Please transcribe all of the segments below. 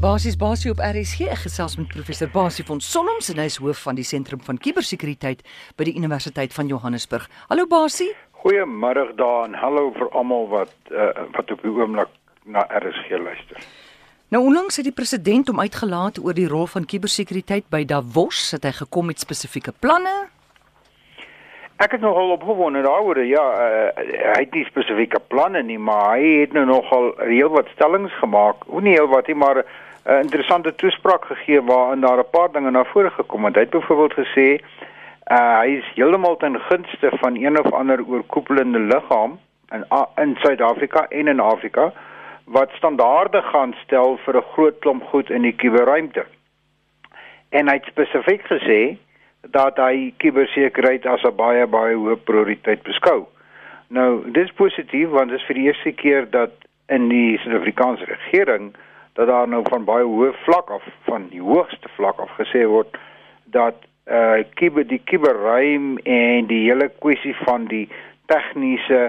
Basies Basie op RSG ek gesels met professor Basie van Sonnoms en hy is hoof van die sentrum van kubersekuriteit by die Universiteit van Johannesburg. Hallo Basie. Goeiemôre daar en hallo vir almal wat uh, wat op die oomblik na RSG luister. Nou onlangs het die president om uitgelaat oor die rol van kubersekuriteit by Davos, het hy gekom met spesifieke planne. Ek het nogal opgewonde daaroor. Ja, uh, hy het nie spesifieke planne nie, maar hy het nou nogal heelwat stellings gemaak. O nee, heelwat nie, maar 'n uh, interessante toespraak gegee waarin daar 'n paar dinge na vore gekom het. Hy het byvoorbeeld gesê uh, hy is heeltemal ten gunste van een of ander oorkoepelende liggaam in in Suid-Afrika en in Afrika wat standaarde gaan stel vir 'n groot klomp goed in die kuberruimte. En hy het spesifiek gesê dat hy kubersekuriteit as 'n baie baie hoë prioriteit beskou. Nou, dis positief want dit is vir die eerste keer dat in die Suid-Afrikaanse regering dat daar nou van baie hoë vlak af van die hoogste vlak af gesê word dat uh kiber die kiberruim en die hele kwessie van die tegniese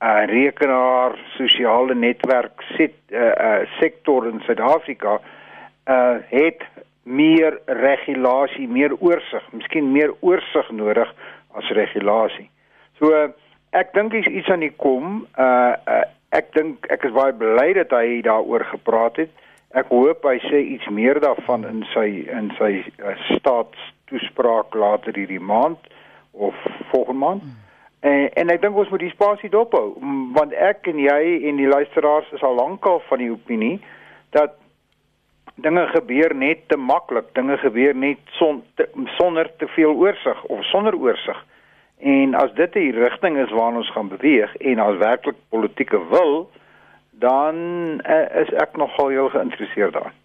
uh rekenaar sosiale netwerk sit uh, uh sektor in Suid-Afrika uh het meer regulasie, meer oorsig, miskien meer oorsig nodig as regulasie. So uh, ek dink is iets aan die kom. Uh, uh ek dink ek is baie bly dat hy daaroor gepraat het. Ek hoop hy sê iets meer daarvan in sy in sy uh, staatstoespraak later hierdie maand of volgende maand. En en ek dink ons moet die spasie dophou want ek en jy en die luisteraars is al lankal van die opinie dat dinge gebeur net te maklik, dinge gebeur net son, te, sonder te veel oorsig of sonder oorsig. En as dit die rigting is waarna ons gaan beweeg en as werklik politieke wil, dan uh, is ek nogal heel geïnteresseerd daarin.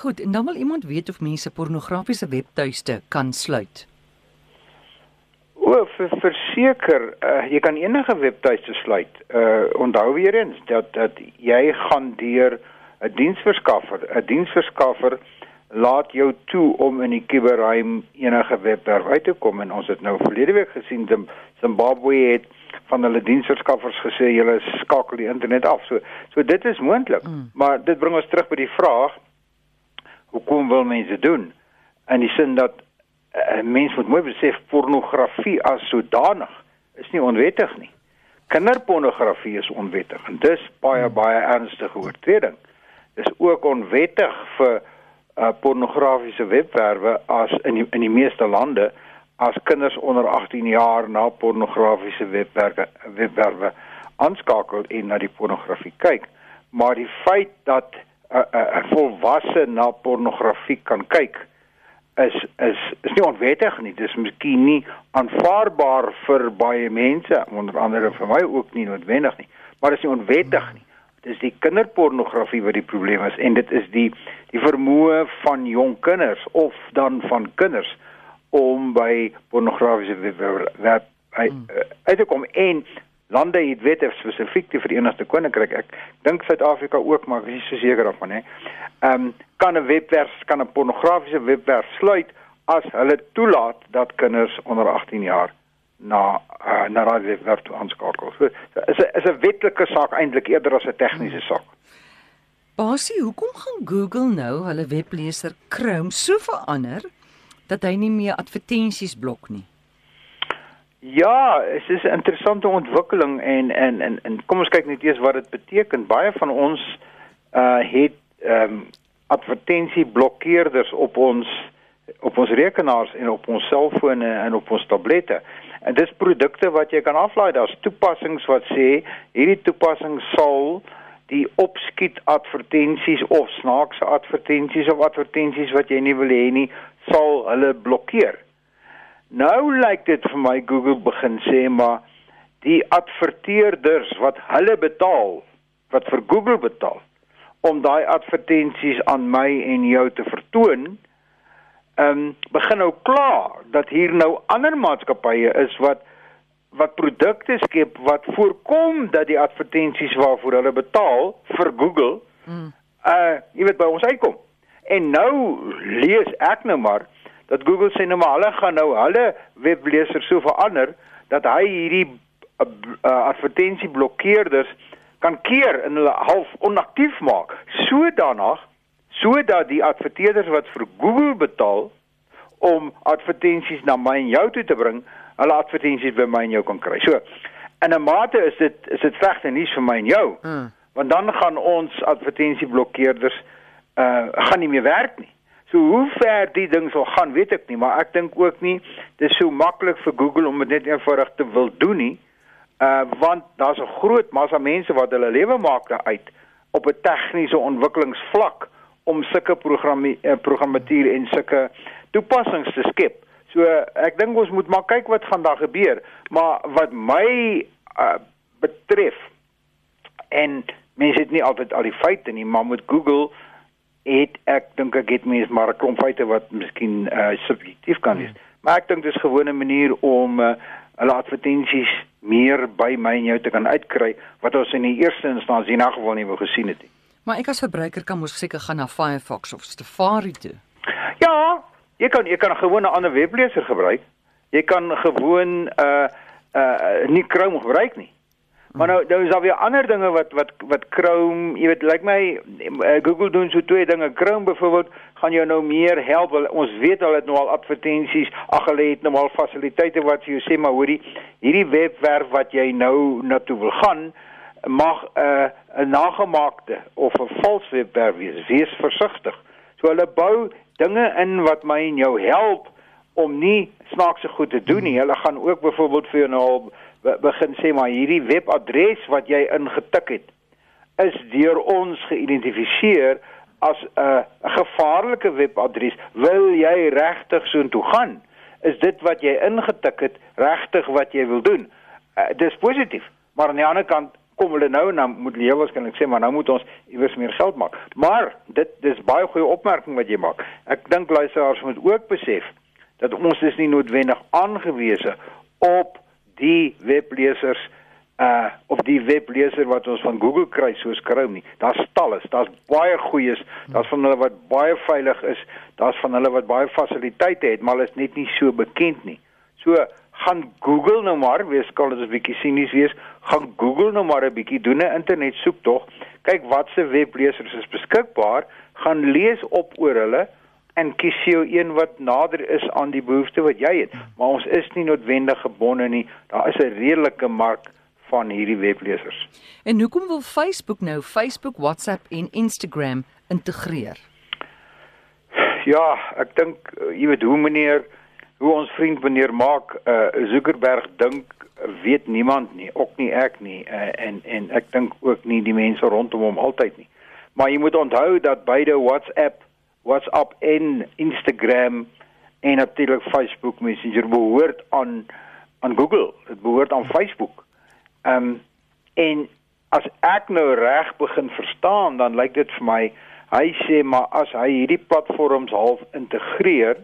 Goed, en dan wil iemand weet of mense pornografiese webtuiste kan sluit. O, verseker, uh, jy kan enige webtuiste sluit. Uh onthou weer eens dat dat jy gaan deur 'n diensverskaffer, 'n diensverskaffer laat jou toe om in die kuberruim enige webwerf uit te kom en ons het nou verlede week gesien Zimbabwe het van hulle diensverskaffers gesê julle skakel die internet af. So so dit is moontlik. Mm. Maar dit bring ons terug by die vraag hoekom wil mense doen? In die sin dat uh, mense moet mooi besef pornografie as sodanig is nie onwettig nie. Kinderpornografie is onwettig en dis baie mm. baie ernstige oortreding. Dis ook onwettig vir uh, pornografiese webwerwe as in die, in die meeste lande as kinders onder 18 jaar na pornografiese webwerwe webwerwe aanskakel en na die pornografie kyk. Maar die feit dat 'n uh, uh, uh, volwasse na pornografie kan kyk is is is nie onwettig nie. Dis miskien nie aanvaarbaar vir baie mense, onder andere vir my ook nie noodwendig nie, maar dis nie onwettig nie. Dis die kinderpornografie wat die probleem is en dit is die die vermoë van jong kinders of dan van kinders om by pornografiese web hmm. eh, uit te kom. En lande het wette spesifiek die Verenigde Koninkryk. Ek dink Suid-Afrika ook maar ek is so seker daarvan hè. Ehm um, kan 'n webwerf kan 'n pornografiese webwerf sluit as hulle toelaat dat kinders onder 18 jaar na uh, na daai webwerf toe aanskakel. So is 'n is 'n wetlike saak eintlik eerder as 'n tegniese saak. Basie, hoekom gaan Google nou hulle webleser Chrome so verander dat hy nie meer advertensies blok nie. Ja, dit is 'n interessante ontwikkeling en en en, en kom ons kyk net eers wat dit beteken. Baie van ons uh het ehm um, advertensieblokkeerders op ons op ons rekenaars en op ons selfone en op ons tablette. En dis produkte wat jy kan aflaai. Daar's toepassings wat sê hierdie toepassing sal die opskiet advertensies of snaakse advertensies of advertensies wat jy nie wil hê nie sal hulle blokkeer. Nou lyk dit vir my Google begin sê maar die adverteerders wat hulle betaal, wat vir Google betaal om daai advertensies aan my en jou te vertoon, ehm um, begin nou klaar dat hier nou ander maatskappye is wat wat produkte skep wat voorkom dat die advertensies waarvoor hulle betaal vir Google mm. uh jy weet by ons uitkom. En nou lees ek nou maar dat Google sê nou maar hulle gaan nou hulle webleser so verander dat hy hierdie uh, uh, advertensieblokkeerders kan keer en hulle half onaktief maak sodanig sodat die adverteerders wat vir Google betaal om advertensies na my en jou toe te bring, hulle advertensies by my en jou kan kry. So in 'n mate is dit is dit slegte nuus vir my en jou. Mm. Want dan gaan ons advertensieblokkeerders uh gaan nie meer werk nie. So hoe ver die ding sal gaan, weet ek nie, maar ek dink ook nie dis so maklik vir Google om dit net eenvoudig te wil doen nie. Uh want daar's 'n groot massa mense wat hulle lewe maak daaruit op 'n tegniese ontwikkelingsvlak om sulke programme uh, programmatuur en sulke toepassings te skep. So ek dink ons moet maar kyk wat gaan daar gebeur, maar wat my uh, betref en mense het nie altyd al die feite nie, maar met Google het ek dink ek het mense maar 'n klomp feite wat miskien uh, subjektief kan wees. Hmm. Maar ek dink dis 'n gewone manier om uh, hulle advertensies meer by my en jou te kan uitkry wat ons in die eerste instansie in geval nie wou gesien het nie. Maar ek as verbruiker kan mos seker gaan na Firefox of Safari toe. Ja, Jy kan jy kan gewoon 'n ander webleser gebruik. Jy kan gewoon uh, uh nie Chrome gebruik nie. Maar nou nou is daar weer ander dinge wat wat wat Chrome, jy weet, lyk like my uh, Google doen so twee dinge. Chrome byvoorbeeld gaan jou nou meer help. Ons weet al het nou al advertensies, ag hulle het nou al fasiliteite wat vir jou sê maar hoorie, hierdie webwerf wat jy nou na toe wil gaan mag 'n uh, 'n nagemaakte of 'n vals webwerf wees. Wees versigtig. So hulle bou dinge in wat my en jou help om nie snaakse goed te doen nie. Hulle gaan ook byvoorbeeld vir jou nou begin sê maar hierdie webadres wat jy ingetik het is deur ons geïdentifiseer as 'n gevaarlike webadres. Wil jy regtig soontoe gaan? Is dit wat jy ingetik het regtig wat jy wil doen? Uh, dis positief. Maar aan die ander kant kom hulle nou en dan moet hulle waarskynlik sê maar nou moet ons iewers meer geld maak. Maar dit dis baie goeie opmerking wat jy maak. Ek dink luisteraars moet ook besef dat ons is nie noodwendig aangewese op die weblesers uh of die webleser wat ons van Google kry soos Chrome nie. Daar's talle, daar's baie goeies, daar's van hulle wat baie veilig is, daar's van hulle wat baie fasiliteite het, maar hulle is net nie so bekend nie. So gaan Google nou maar, wees kan dit 'n bietjie sinies wees, gaan Google nou maar 'n bietjie doen 'n internet soektog, kyk watse weblesers is beskikbaar, gaan lees op oor hulle en kies jou een wat nader is aan die behoefte wat jy het. Maar ons is nie noodwendig gebonde nie. Daar is 'n redelike mark van hierdie weblesers. En hoekom wil Facebook nou Facebook, WhatsApp en Instagram integreer? Ja, ek dink jy weet hoe meneer hoe ons vriend meneer maak uh Zuckerberg dink weet niemand nie, ook nie ek nie uh, en en ek dink ook nie die mense rondom hom altyd nie. Maar jy moet onthou dat beide WhatsApp, WhatsApp en Instagram en natuurlik Facebook Messenger behoort aan aan Google. Dit behoort aan Facebook. Ehm um, en as ek nou reg begin verstaan, dan lyk dit vir my hy sê maar as hy hierdie platforms half integreer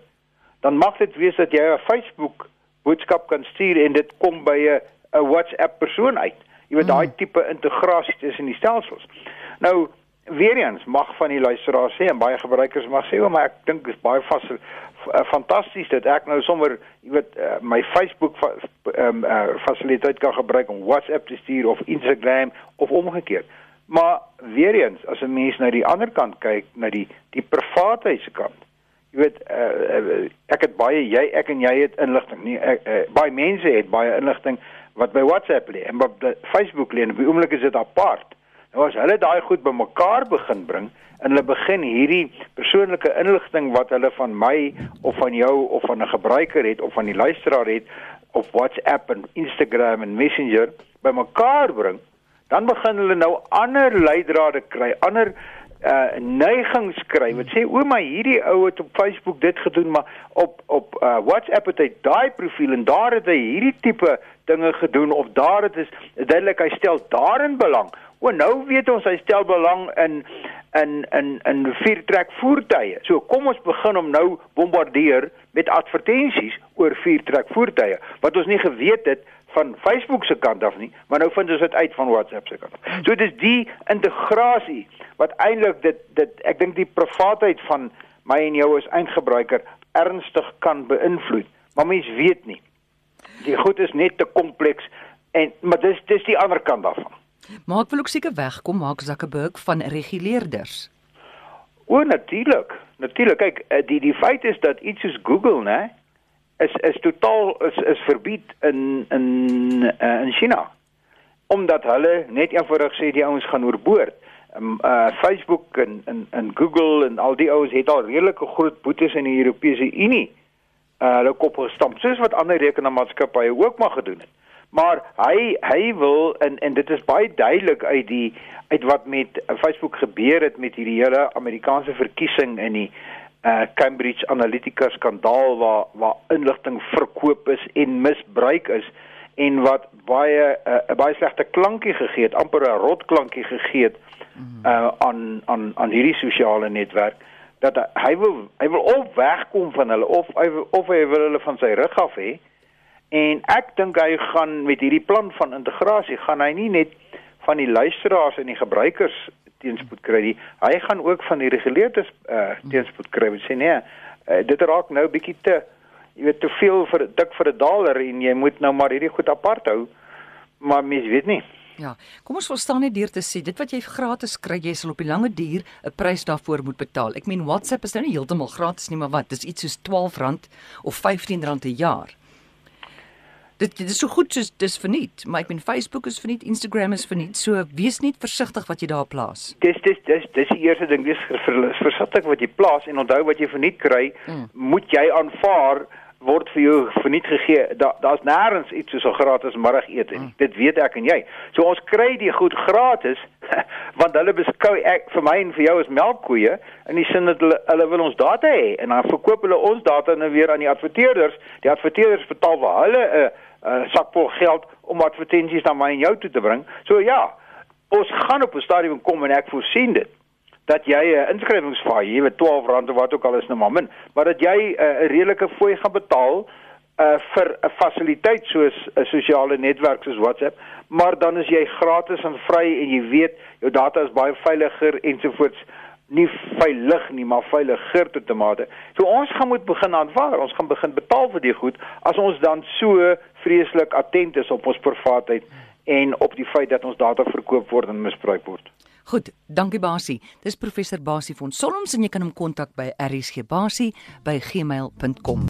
dan mag dit wees dat jy 'n Facebook boodskap kan stuur en dit kom by 'n 'n WhatsApp persoon uit. Jy weet daai mm. tipe integrasie tussen die stelsels. Nou weer eens mag van die luisteraars sê en baie gebruikers mag sê, maar ek dink dit is baie vas eh, fantasties dat ek nou sommer jy weet uh, my Facebook ehm um, uh, fasiliteit kan gebruik om WhatsApp te stuur of Instagram of omgekeerd. Maar weer eens as 'n mens na die ander kant kyk, na die die privaatheids se kant, jy weet uh, ek het baie jy ek en jy het inligting nie ek, uh, baie mense het baie inligting wat by WhatsApp lê en op Facebook lê en op die oomblik is dit apart. Nou as hulle daai goed bymekaar begin bring en hulle begin hierdie persoonlike inligting wat hulle van my of van jou of van 'n gebruiker het of van die luisteraar het op WhatsApp en Instagram en Messenger bymekaar bring dan begin hulle nou ander leidrade kry ander uh neiging skryf wat sê o my hierdie ou het op Facebook dit gedoen maar op op uh WhatsApp het hy daai profiel en daar het hy hierdie tipe dinge gedoen of daar het is duidelik hy stel daarin belang. O nou weet ons hy stel belang in in in in viertrek voertuie. So kom ons begin om nou bombardeer met advertensies oor viertrek voertuie. Wat ons nie geweet het van Facebook se kant af nie, maar nou vind ons dit uit van WhatsApp se kant. So dit is die integrasie wat eintlik dit dit ek dink die privaatheid van my en jou as eindgebruiker ernstig kan beïnvloed. Maar mens weet nie. Die goed is net te kompleks en maar dis dis die ander kant daarvan. Maar ek wil ook seker wegkom maak Zuckerberg van reguleerders. O natuurlik. Natuurlik. Kyk, eh, die die feit is dat iets soos Google, né, is is totaal is is verbied in in uh, in China. Omdat hulle net eenvoudig sê die ouens gaan oorboord. Um, uh Facebook en en en Google en al die ouens het al redelike groot boetes in die Europese Unie uh hulle kop gestamp soos wat ander rekeningmaatskappye ook maar gedoen het. Maar hy hy wil en en dit is baie duidelik uit die uit wat met Facebook gebeur het met hierdie hele Amerikaanse verkiesing in die uh Cambridge Analytica skandaal waar waar inligting verkoop is en misbruik is en wat baie 'n uh, baie slegte klankie gegee het, amper 'n rot klankie gegee het uh aan aan aan hierdie sosiale netwerk dat hy wil hy wil of wegkom van hulle of hy of hy wil hulle van sy rug af hê. En ek dink hy gaan met hierdie plan van integrasie gaan hy nie net van die luisteraars en die gebruikers teenspoed kry nie. Hy gaan ook van die reguleerders uh teenspoed kry. Hy sê nee, uh, dit raak nou bietjie te jy weet te veel vir dik vir 'n dollar en jy moet nou maar hierdie goed apart hou. Maar mens weet nie. Ja, kom ons verstaan net deur te sê, dit wat jy gratis kry, jy sal op die lange duur 'n prys daarvoor moet betaal. Ek meen WhatsApp is nou nie heeltemal gratis nie, maar wat? Dis iets soos R12 of R15 'n jaar. Dit dit is so goed soos dis verniet, maar ek meen Facebook is verniet, Instagram is verniet. So wees net versigtig wat jy daar plaas. Dis dis dis dis die eerste ding, dis versigtig wat jy plaas en onthou wat jy verniet kry, mm. moet jy aanvaar word vir jou verniet gegee. Daar daar's nêrens iets soos 'n gratis middagete nie. Mm. Dit weet ek en jy. So ons kry die goed gratis want hulle beskou ek vir my en vir jou as melkkoeie in die sin dat hulle hulle wil ons data hê en dan verkoop hulle ons data nou weer aan die adverteerders. Die adverteerders betaal vir hulle 'n uh, uh, sakvol geld om advertensies na my en jou toe te bring. So ja, ons gaan op 'n stadium kom en ek voorsien dit dat jy 'n uh, inskrywingsfooi, jy weet R12 of wat ook al is nou maar min, maar dat jy 'n uh, redelike fooi gaan betaal uh vir 'n fasiliteit soos 'n sosiale netwerk soos WhatsApp, maar dan is jy gratis en vry en jy weet jou data is baie veiliger ensovoorts nie veilig nie, maar veiliger tot 'n mate. So ons gaan moet begin aanvaar, ons gaan begin betaal vir die goed as ons dan so vreeslik attent is op ons privaatheid en op die feit dat ons data verkoop word en misbruik word. Goed, dankie Basie. Dis professor Basie van Solms en jy kan hom kontak by rsgbasie@gmail.com.